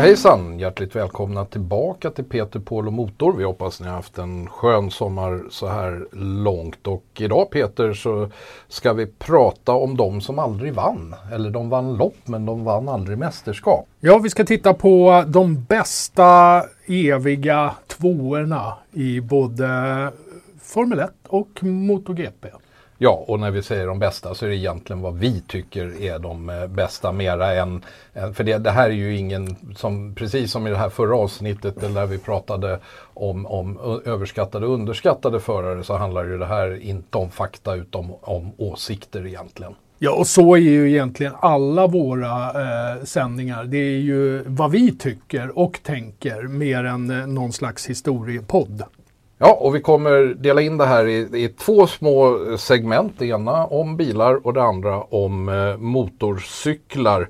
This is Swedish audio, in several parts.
Hejsan! Hjärtligt välkomna tillbaka till Peter Paul och Motor. Vi hoppas ni har haft en skön sommar så här långt. Och idag Peter så ska vi prata om de som aldrig vann. Eller de vann lopp men de vann aldrig mästerskap. Ja, vi ska titta på de bästa eviga tvåorna i både Formel 1 och MotoGP. Ja, och när vi säger de bästa så är det egentligen vad vi tycker är de eh, bästa mera än... Eh, för det, det här är ju ingen, som, precis som i det här förra avsnittet där vi pratade om, om överskattade och underskattade förare så handlar ju det här inte om fakta utan om, om åsikter egentligen. Ja, och så är ju egentligen alla våra eh, sändningar. Det är ju vad vi tycker och tänker mer än eh, någon slags historiepodd. Ja, och vi kommer dela in det här i, i, två små eh, segment. Det ena om bilar och det andra om eh, motorcyklar.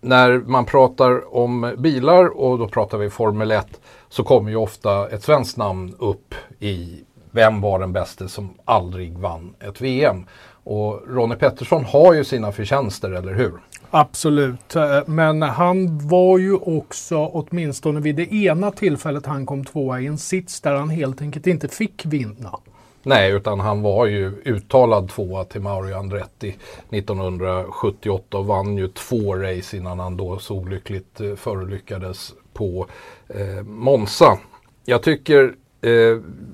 När man pratar om bilar och då pratar vi Formel 1 så kommer ju ofta ett svenskt namn upp i vem var den bäste som aldrig vann ett VM. Och Ronnie Pettersson har ju sina förtjänster, eller hur? Absolut, eh, men han var ju också åtminstone vid det ena tillfället han kom tvåa i en sits där han helt enkelt inte fick vinna. Nej, utan han var ju uttalad tvåa till Mario Andretti 1978 och vann ju två race innan han då så olyckligt eh, förolyckades på eh, Monza. Jag tycker, eh,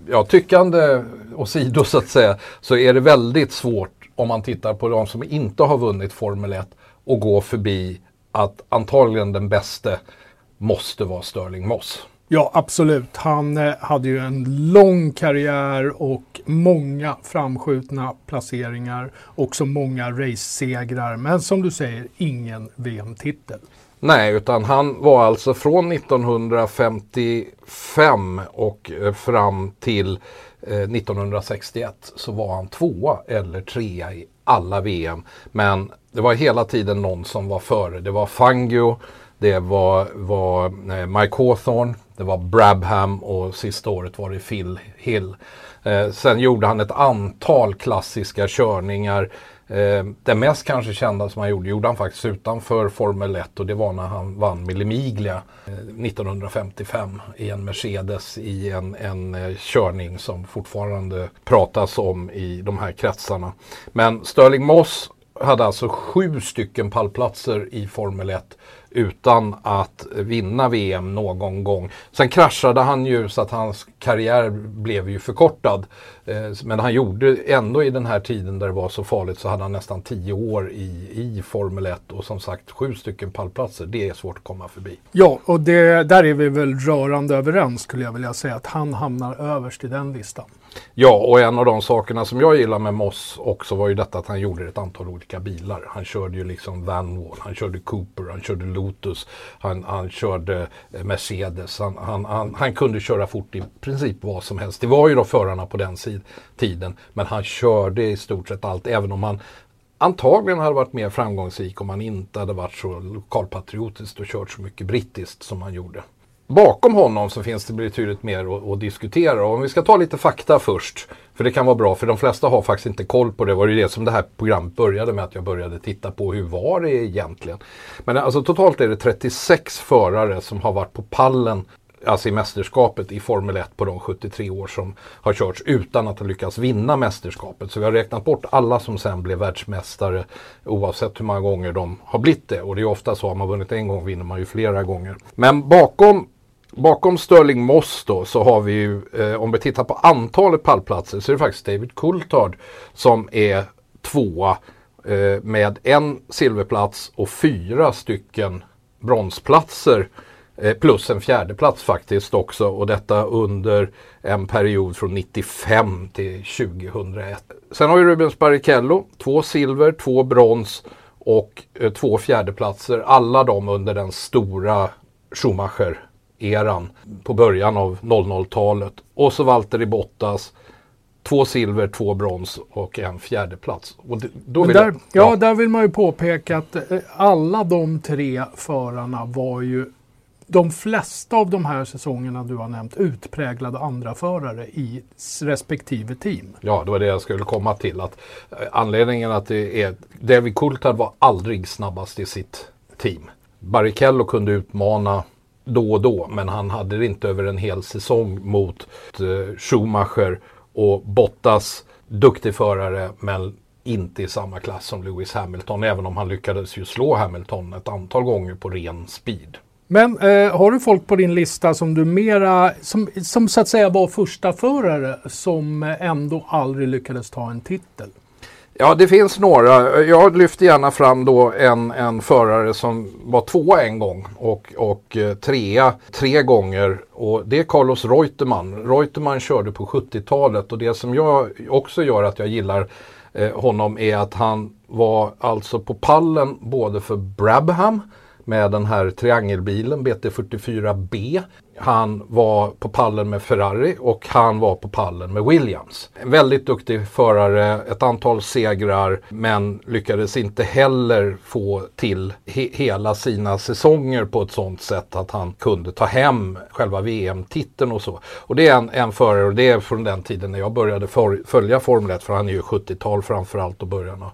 ja tyckande åsido så att säga, så är det väldigt svårt om man tittar på de som inte har vunnit Formel 1 och gå förbi att antagligen den bäste måste vara Sterling Moss. Ja, absolut. Han eh, hade ju en lång karriär och många framskjutna placeringar. Också många race-segrar. Men som du säger, ingen VM-titel. Nej, utan han var alltså från 1955 och eh, fram till 1961 eh, så var han tvåa eller trea i alla VM. Men det var hela tiden någon som var före. Det var Fangio, det var, var eh, Mike Hawthorne, det var Brabham och sista året var det Phil Hill. Eh, sen gjorde han ett antal klassiska körningar. Eh, den mest kanske kända som han gjorde, gjorde han faktiskt utanför Formel 1 och det var när han vann Millimiglia eh, 1955 i en Mercedes i en, en eh, körning som fortfarande pratas om i de här kretsarna. Men Sterling Moss hade alltså sju stycken pallplatser i Formel 1 utan att vinna VM någon gång. Sen kraschade han ju så att hans karriär blev ju förkortad. Eh, men han gjorde ändå i den här tiden där det var så farligt så hade han nästan tio år i, i Formel 1 och som sagt sju stycken pallplatser. Det är svårt att komma förbi. Ja, och det, där är vi väl rörande överens skulle jag vilja säga att han hamnar överst i den listan. Ja, och en av de sakerna som jag gillar med Moss också var ju detta att han gjorde ett antal olika bilar. Han körde ju liksom Van Wall, han körde Cooper, han körde Lotus, han, han körde eh, Mercedes. Han, han, han, han, kunde köra fort i princip vad som helst. Det var ju då förarna på den tiden, men han körde i stort sett allt, även om han antagligen hade varit mer framgångsrik om han inte hade varit så lokalpatriotiskt och kört så mycket brittiskt som han gjorde. Bakom honom så finns det betydligt mer att, att, diskutera. Och om vi ska ta lite fakta först. För det kan vara bra, för de flesta har faktiskt inte koll på det. Det var ju det som det här programmet började med, att jag började titta på hur var det egentligen. Men alltså totalt är det 36 förare som har varit på pallen alltså i mästerskapet i Formel 1 på de 73 år som har körts utan att ha lyckats vinna mästerskapet. Så vi har räknat bort alla som sen blev världsmästare oavsett hur många gånger de har blivit det. Och det är ofta så, har man vunnit en gång vinner man ju flera gånger. Men bakom Bakom Sterling Moss då så har vi ju, eh, om vi tittar på antalet pallplatser så är det faktiskt David Coulthard som är tvåa eh, med en silverplats och fyra stycken bronsplatser. Eh, plus en fjärdeplats faktiskt också och detta under en period från 95 till 2001. Sen har vi Rubens Barrichello, två silver, två brons och eh, två fjärdeplatser. Alla de under den stora Schumacher eran på början av 00-talet. Och så Valtteri Bottas, två silver, två brons och en fjärdeplats. Och då där, jag, ja. ja, där vill man ju påpeka att eh, alla de tre förarna var ju de flesta av de här säsongerna du har nämnt utpräglade andra förare i respektive team. Ja, det var det jag skulle komma till. Att eh, anledningen att det är David Coulthard var aldrig snabbast i sitt team. Barrichello kunde utmana då och då, men han hade det inte över en hel säsong mot eh, Schumacher och Bottas. Duktig förare, men inte i samma klass som Lewis Hamilton, även om han lyckades ju slå Hamilton ett antal gånger på ren speed. Men eh, har du folk på din lista som du mera, som, som så att säga var första förare som eh, ändå aldrig lyckades ta en titel? Ja, det finns några. Jag lyfter gärna fram då en, en förare som var tvåa en gång och, och eh, trea tre gånger. Och det är Carlos Reutemann. Reutemann körde på 70-talet och det som jag också gör att jag gillar eh, honom är att han var alltså på pallen både för Brabham med den här triangelbilen BT44B. Han var på pallen med Ferrari och han var på pallen med Williams. En väldigt duktig förare, ett antal segrar men lyckades inte heller få till he hela sina säsonger på ett sådant sätt att han kunde ta hem själva VM-titeln och så. Och det är en, en förare och det är från den tiden när jag började följa Formel 1 för han är ju 70-tal framförallt och början av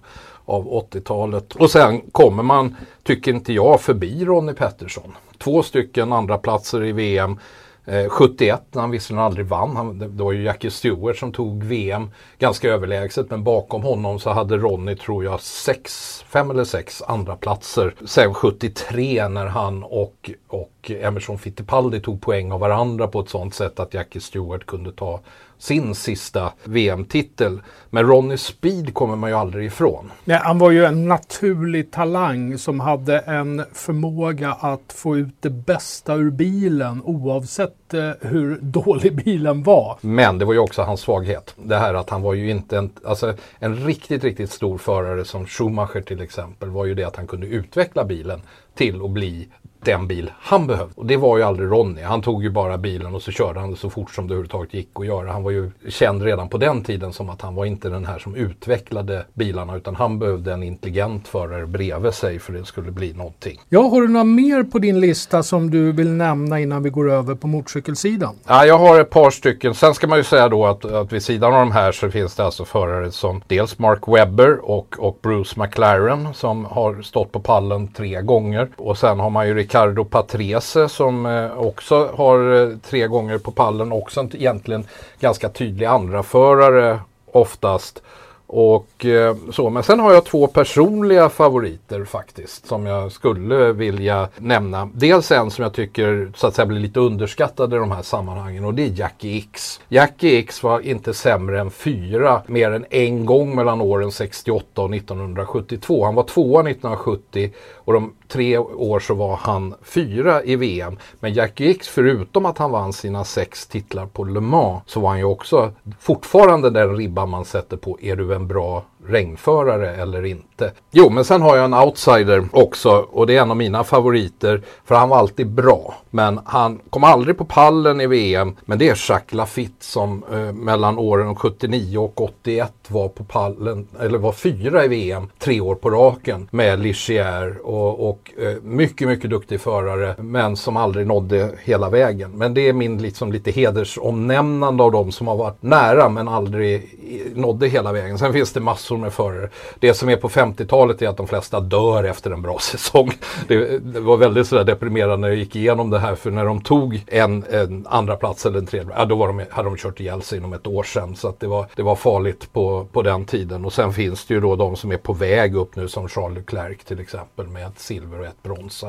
av 80-talet. Och sen kommer man, tycker inte jag, förbi Ronnie Pettersson. Två stycken andra platser i VM. Eh, 71 när han visserligen aldrig vann. Han, det, det var ju Jackie Stewart som tog VM ganska överlägset. Men bakom honom så hade Ronnie, tror jag, sex, fem eller sex andra platser. Sen 73 när han och, och Emerson Fittipaldi tog poäng av varandra på ett sånt sätt att Jackie Stewart kunde ta sin sista VM-titel. Men Ronny Speed kommer man ju aldrig ifrån. Nej, han var ju en naturlig talang som hade en förmåga att få ut det bästa ur bilen oavsett eh, hur dålig bilen var. Men det var ju också hans svaghet. Det här att han var ju inte en, alltså en riktigt, riktigt stor förare som Schumacher till exempel var ju det att han kunde utveckla bilen till att bli den bil han behövde. Och det var ju aldrig Ronny. Han tog ju bara bilen och så körde han det så fort som det överhuvudtaget gick att göra. Han var ju känd redan på den tiden som att han var inte den här som utvecklade bilarna utan han behövde en intelligent förare bredvid sig för det skulle bli någonting. Ja, har du några mer på din lista som du vill nämna innan vi går över på motorcykelsidan? Ja, jag har ett par stycken. Sen ska man ju säga då att, att vid sidan av de här så finns det alltså förare som dels Mark Webber och, och Bruce McLaren som har stått på pallen tre gånger. Och sen har man ju Riccardo Patrese som eh, också har eh, tre gånger på pallen. Också egentligen ganska tydlig andra förare oftast. Och eh, så, men sen har jag två personliga favoriter faktiskt som jag skulle vilja nämna. Dels en som jag tycker så att säga blir lite underskattad i de här sammanhangen och det är Jackie X. Jackie X var inte sämre än fyra mer än en gång mellan åren 68 och 1972. Han var tvåa 1970 och de tre år så var han fyra i VM. Men Jackie X, förutom att han vann sina sex titlar på Le Mans, så var han ju också fortfarande den ribban man sätter på, är du en bra regnförare eller inte. Jo, men sen har jag en outsider också och det är en av mina favoriter för han var alltid bra. Men han kom aldrig på pallen i VM. Men det är Jacques Lafitte som eh, mellan åren 79 och 81 var på pallen, eller var fyra i VM tre år på raken med Ligier och, och eh, mycket, mycket duktig förare men som aldrig nådde hela vägen. Men det är min liksom lite hedersomnämnande av dem som har varit nära men aldrig nådde hela vägen. Sen finns det massor med förare. Det som är på 50-talet är att de flesta dör efter en bra säsong. Det, det var väldigt sådär deprimerande när jag gick igenom det här för när de tog en, en andra plats eller en tredje, ja, då var de, hade de kört ihjäl sig inom ett år sedan. Så att det, var, det var farligt på, på den tiden. Och sen finns det ju då de som är på väg upp nu som Charles Leclerc till exempel med ett silver och ett brons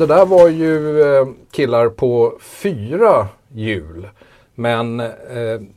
Det där var ju eh, killar på fyra hjul. Men eh,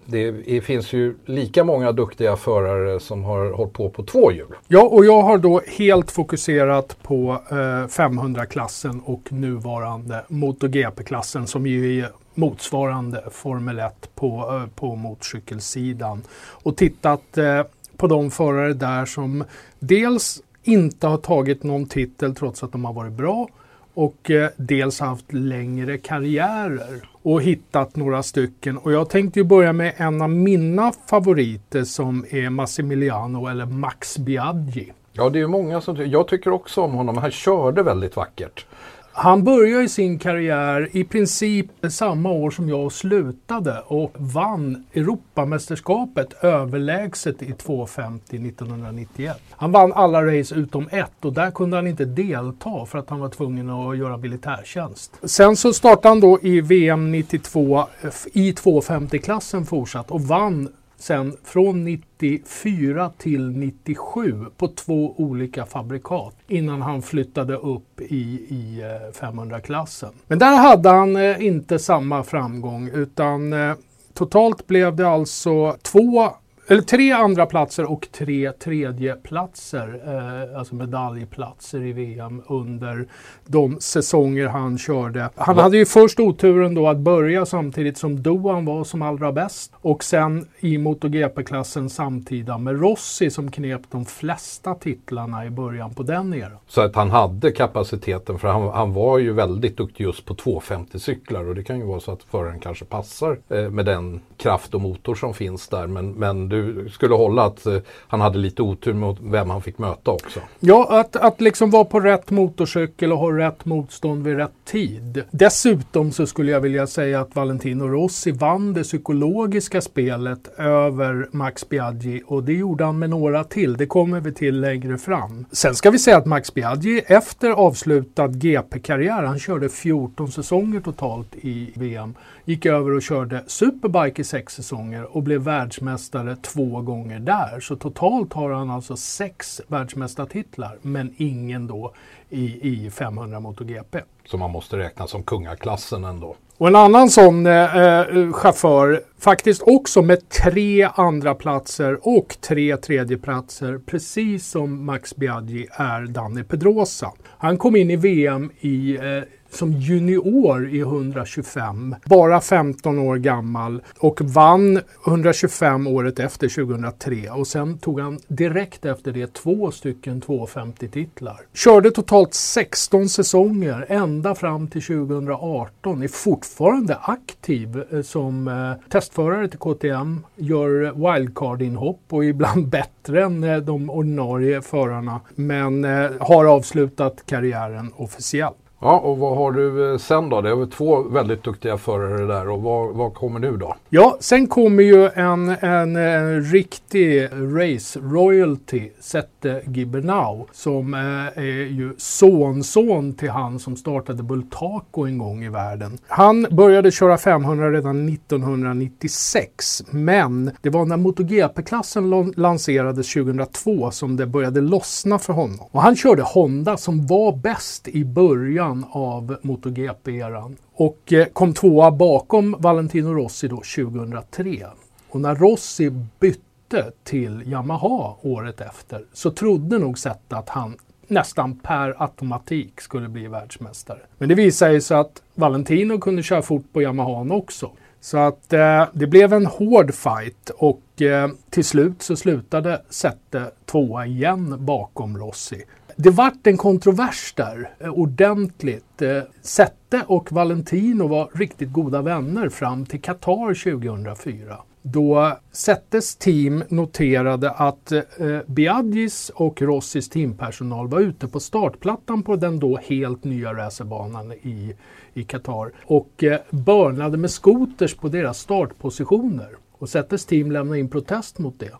det finns ju lika många duktiga förare som har hållit på på två hjul. Ja, och jag har då helt fokuserat på eh, 500-klassen och nuvarande MotoGP-klassen som ju är motsvarande Formel 1 på, eh, på motorcykelsidan. Och tittat eh, på de förare där som dels inte har tagit någon titel trots att de har varit bra och eh, dels haft längre karriärer och hittat några stycken. Och jag tänkte ju börja med en av mina favoriter som är Massimiliano eller Max Biaggi. Ja, det är många som tycker, jag tycker också om honom. Han körde väldigt vackert. Han började sin karriär i princip samma år som jag slutade och vann Europamästerskapet överlägset i 250 1991. Han vann alla race utom ett och där kunde han inte delta för att han var tvungen att göra militärtjänst. Sen så startade han då i VM 92 i 250-klassen fortsatt och vann sen från 94 till 97 på två olika fabrikat innan han flyttade upp i, i eh, 500-klassen. Men där hade han eh, inte samma framgång utan eh, totalt blev det alltså två eller tre andra platser och tre tredjeplatser, eh, alltså medaljplatser i VM under de säsonger han körde. Han hade ju först oturen då att börja samtidigt som Doan var som allra bäst och sen i MotoGP-klassen samtida med Rossi som knep de flesta titlarna i början på den eran. Så att han hade kapaciteten för han, han var ju väldigt duktig just på 250 cyklar och det kan ju vara så att föraren kanske passar eh, med den kraft och motor som finns där men, men du skulle hålla att eh, han hade lite otur mot vem han fick möta också. Ja, att, att liksom vara på rätt motorcykel och ha rätt motstånd vid rätt tid. Dessutom så skulle jag vilja säga att Valentino Rossi vann det psykologiska spelet över Max Biaggi och det gjorde han med några till. Det kommer vi till längre fram. Sen ska vi säga att Max Biaggi efter avslutad GP-karriär, han körde 14 säsonger totalt i VM, gick över och körde Superbike i sex säsonger och blev världsmästare två gånger där. Så totalt har han alltså sex världsmästartitlar men ingen då i, i 500 MotoGP. Så man måste räkna som kungaklassen ändå. Och en annan sån eh, eh, chaufför, faktiskt också med tre andra platser och tre tredjeplatser, precis som Max Biaggi, är Danny Pedrosa. Han kom in i VM i eh, som junior i 125, bara 15 år gammal och vann 125 året efter 2003 och sen tog han direkt efter det två stycken 250-titlar. Körde totalt 16 säsonger ända fram till 2018, är fortfarande aktiv eh, som eh, testförare till KTM, gör wildcard-inhopp och ibland bättre än eh, de ordinarie förarna men eh, har avslutat karriären officiellt. Ja, och vad har du eh, sen då? Det är två väldigt duktiga förare där och vad, vad kommer nu då? Ja, sen kommer ju en, en, en riktig race royalty, Sette Gibernau, som eh, är ju sonson till han som startade Bultaco en gång i världen. Han började köra 500 redan 1996, men det var när MotoGP-klassen lanserades 2002 som det började lossna för honom. Och han körde Honda som var bäst i början början av MotoGP-eran och eh, kom tvåa bakom Valentino Rossi då 2003. Och när Rossi bytte till Yamaha året efter så trodde nog Zeta att han nästan per automatik skulle bli världsmästare. Men det visade sig att Valentino kunde köra fort på Yamahan också. Så att eh, det blev en hård fight och eh, till slut så slutade Sette tvåa igen bakom Rossi det vart en kontrovers där eh, ordentligt. Eh, Sette och Valentino var riktigt goda vänner fram till Qatar 2004. Då Settes team noterade att eh, eh, Biagis och Rossis teampersonal var ute på startplattan på den då helt nya racerbanan i, i Qatar och eh, börnade med skoters på deras startpositioner. Och Settes team lämnade in protest mot det.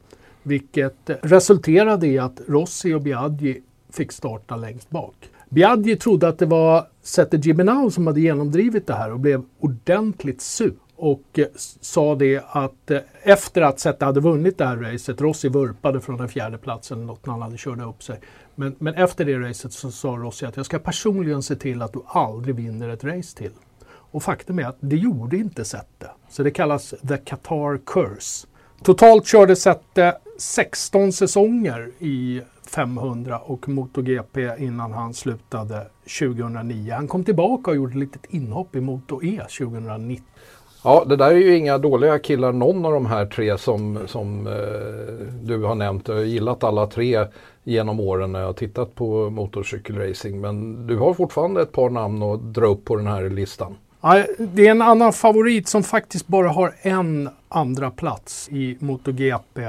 Vilket resulterade i att Rossi och Biaggi fick starta längst bak. Biaggi trodde att det var Sette Gibernau som hade genomdrivit det här och blev ordentligt sur och eh, sa det att eh, efter att Sette hade vunnit det här racet, Rossi vurpade från den fjärde platsen eller något när han hade kört upp sig. Men, men efter det racet så sa Rossi att jag ska personligen se till att du aldrig vinner ett race till. Och faktum är att det gjorde inte Sette. Så det kallas the Qatar curse. Totalt körde Sette 16 säsonger i 500 och MotoGP innan han slutade 2009. Han kom tillbaka och gjorde ett litet inhopp i Moto-E 2019. Ja, det där är ju inga dåliga killar någon av de här tre som, som eh, du har nämnt. Jag har gillat alla tre genom åren när jag har tittat på motorcykelracing. Men du har fortfarande ett par namn att dra upp på den här listan. Ja, det är en annan favorit som faktiskt bara har en andra plats i MotoGP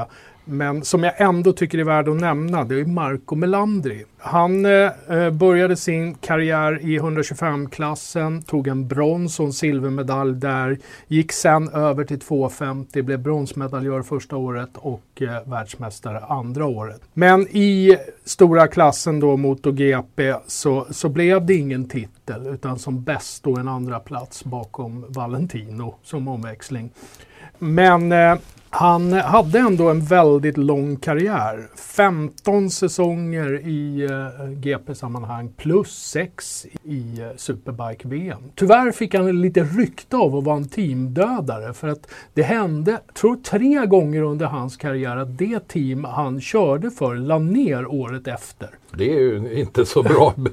men som jag ändå tycker är värd att nämna, det är Marco Melandri. Han eh, eh började sin karriär i 125-klassen, tog en brons och en silvermedalj där, gick sen över till 250, blev bronsmedaljör första året och eh, världsmästare andra året. Men i stora klassen då MotoGP så, så blev det ingen titel utan som bäst då en andra plats bakom Valentino som omväxling. Men eh, han hade ändå en väldigt lång karriär. 15 säsonger i uh, GP-sammanhang plus 6 i uh, Superbike-VM. Tyvärr fick han lite rykte av att vara en teamdödare för att det hände, tror tre gånger under hans karriär att det team han körde för la ner året efter. Det är ju inte så bra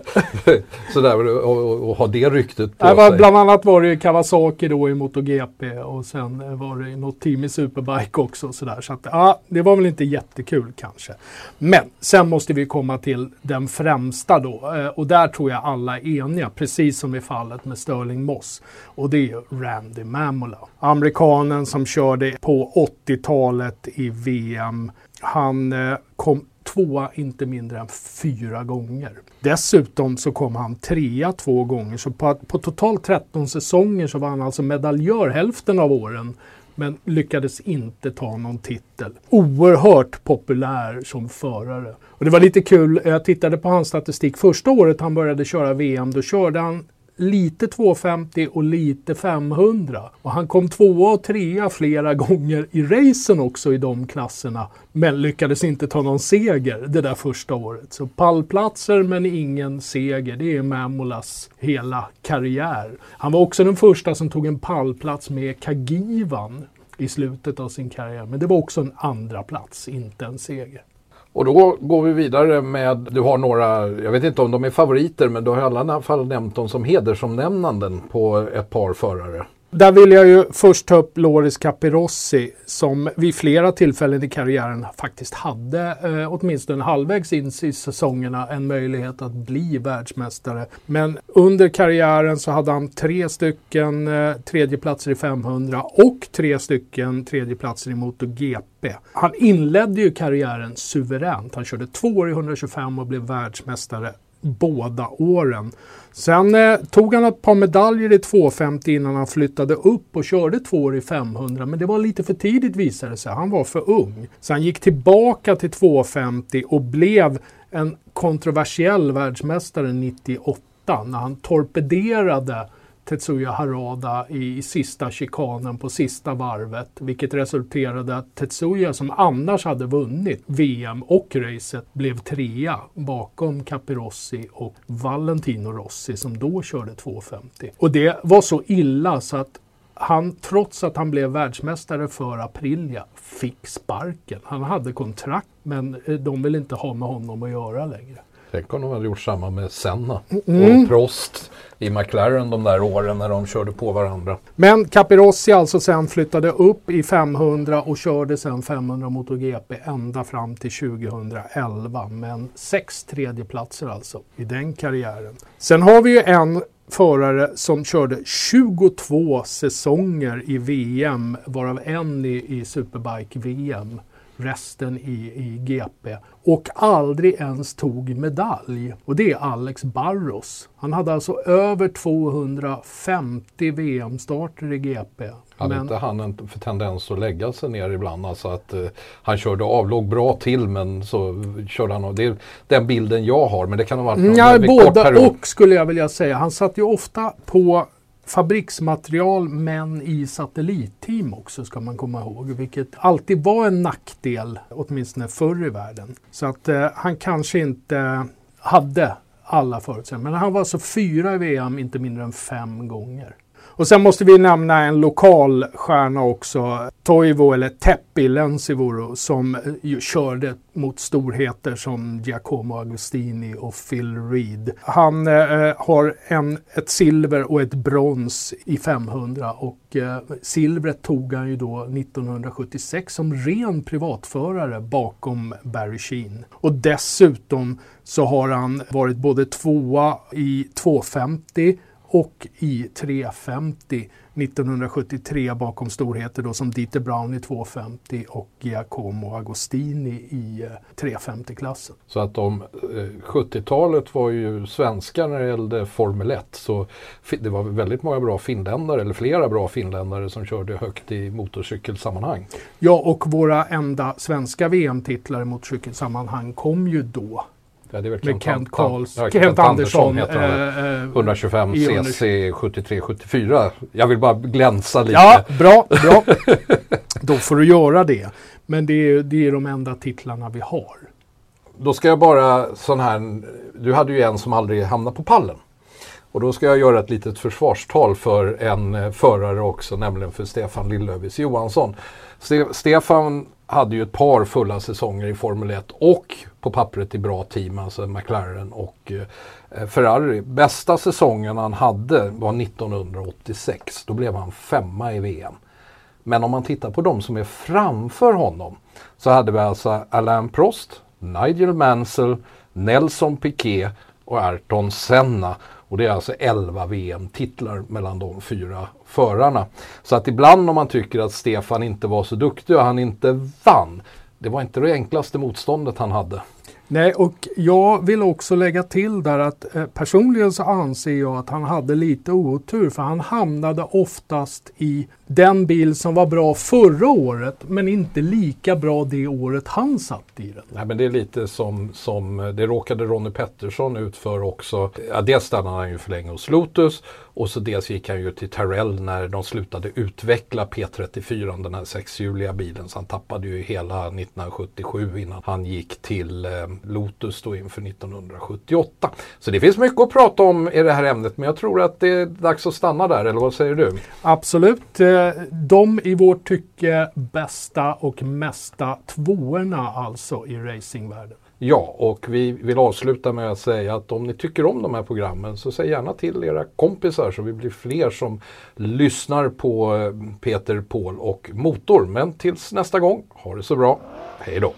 att ha det ryktet på sig. Bland annat var det Kawasaki då i MotoGP och sen var det något team i Superbike också. Sådär. Så att, ja, det var väl inte jättekul kanske. Men sen måste vi komma till den främsta då eh, och där tror jag alla är eniga, precis som i fallet med Sterling Moss. Och det är ju Randy Mamola. Amerikanen som körde på 80-talet i VM. Han eh, kom tvåa inte mindre än fyra gånger. Dessutom så kom han trea två gånger, så på, på totalt 13 säsonger så var han alltså medaljör hälften av åren men lyckades inte ta någon titel. Oerhört populär som förare. Och det var lite kul, jag tittade på hans statistik. Första året han började köra VM, då körde han lite 250 och lite 500. Och han kom tvåa och trea flera gånger i racen också i de klasserna. Men lyckades inte ta någon seger det där första året. Så pallplatser men ingen seger. Det är Mamolas hela karriär. Han var också den första som tog en pallplats med Kagivan i slutet av sin karriär. Men det var också en andra plats, inte en seger. Och då går vi vidare med, du har några, jag vet inte om de är favoriter, men du har i alla fall nämnt dem som hedersomnämnanden på ett par förare. Där vill jag ju först ta upp Loris Capirossi som vid flera tillfällen i karriären faktiskt hade eh, åtminstone halvvägs in i säsongerna en möjlighet att bli världsmästare. Men under karriären så hade han tre stycken eh, tredjeplatser i 500 och tre stycken tredjeplatser i MotoGP. Han inledde ju karriären suveränt. Han körde två år i 125 och blev världsmästare båda åren. Sen eh, tog han ett par medaljer i 250 innan han flyttade upp och körde två år i 500 men det var lite för tidigt visade det sig. Han var för ung. Så han gick tillbaka till 250 och blev en kontroversiell världsmästare 98 när han torpederade Tetsuya Harada i sista chikanen på sista varvet. Vilket resulterade att Tetsuya som annars hade vunnit VM och racet blev trea bakom Capirossi och Valentino Rossi som då körde 2.50. Och det var så illa så att han, trots att han blev världsmästare för Aprilia, fick sparken. Han hade kontrakt men eh, de vill inte ha med honom att göra längre. Tänk om de hade gjort samma med Senna mm. och Prost i McLaren de där åren när de körde på varandra. Men Capirossi alltså sen flyttade upp i 500 och körde sen 500 MotoGP ända fram till 2011. Men sex tredjeplatser alltså i den karriären. Sen har vi ju en förare som körde 22 säsonger i VM, varav en i, i Superbike-VM resten i, i GP och aldrig ens tog medalj. Och det är Alex Barros. Han hade alltså över 250 VM-starter i GP. Hade men... inte han en tendens att lägga sig ner ibland? Alltså att uh, han körde av, låg bra till men så körde han av. Det är den bilden jag har men det kan ha varit någon ja, Båda och skulle jag vilja säga. Han satt ju ofta på fabriksmaterial men i satellitteam också ska man komma ihåg. Vilket alltid var en nackdel, åtminstone förr i världen. Så att eh, han kanske inte hade alla förutsättningar. Men han var alltså fyra i VM, inte mindre än fem gånger. Och sen måste vi nämna en lokal stjärna också. Toivo, eller Teppi Lensivoro, som ju körde mot storheter som Giacomo Agostini och Phil Reed. Han eh, har en, ett silver och ett brons i 500 och eh, silvret tog han ju då 1976 som ren privatförare bakom Barry Sheen. Och dessutom så har han varit både tvåa i 250 och i 350 1973 bakom storheter då som Dieter Brown i 250 och Giacomo Agostini i 350-klassen. Så att de, 70-talet var ju svenska när det gällde Formel 1 så det var väldigt många bra finländare, eller flera bra finländare som körde högt i motorcykelsammanhang. Ja, och våra enda svenska VM-titlar i motorcykelsammanhang kom ju då. Ja, med Kent, Kent, Karls, ja, Kent, Kent Andersson. Andersson eh, 125 CC 73-74. Jag vill bara glänsa lite. Ja, bra, bra. Då får du göra det. Men det är, det är de enda titlarna vi har. Då ska jag bara sån här, du hade ju en som aldrig hamnade på pallen. Och då ska jag göra ett litet försvarstal för en eh, förare också, nämligen för Stefan Lillövis Johansson. Ste Stefan hade ju ett par fulla säsonger i Formel 1 och på pappret i bra team, alltså McLaren och eh, Ferrari. Bästa säsongen han hade var 1986. Då blev han femma i VM. Men om man tittar på de som är framför honom så hade vi alltså Alain Prost, Nigel Mansell, Nelson Piquet och Ayrton Senna. Och det är alltså 11 VM-titlar mellan de fyra förarna. Så att ibland om man tycker att Stefan inte var så duktig och han inte vann, det var inte det enklaste motståndet han hade. Nej, och jag vill också lägga till där att eh, personligen så anser jag att han hade lite otur för han hamnade oftast i den bil som var bra förra året men inte lika bra det året han satt i den. Nej men det är lite som, som eh, det råkade Ronny Pettersson ut för också. Ja, dels stannade han ju för länge hos Lotus och så dels gick han ju till Tyrell när de slutade utveckla P34, den här sexhjuliga bilen. Så han tappade ju hela 1977 innan han gick till eh, Lotus då inför 1978. Så det finns mycket att prata om i det här ämnet men jag tror att det är dags att stanna där, eller vad säger du? Absolut. Eh, de i vårt tycke bästa och mesta tvåorna alltså i racingvärlden. Ja, och vi vill avsluta med att säga att om ni tycker om de här programmen så säg gärna till era kompisar så vi blir fler som lyssnar på eh, Peter, Paul och Motor. Men tills nästa gång, ha det så bra. Hej då!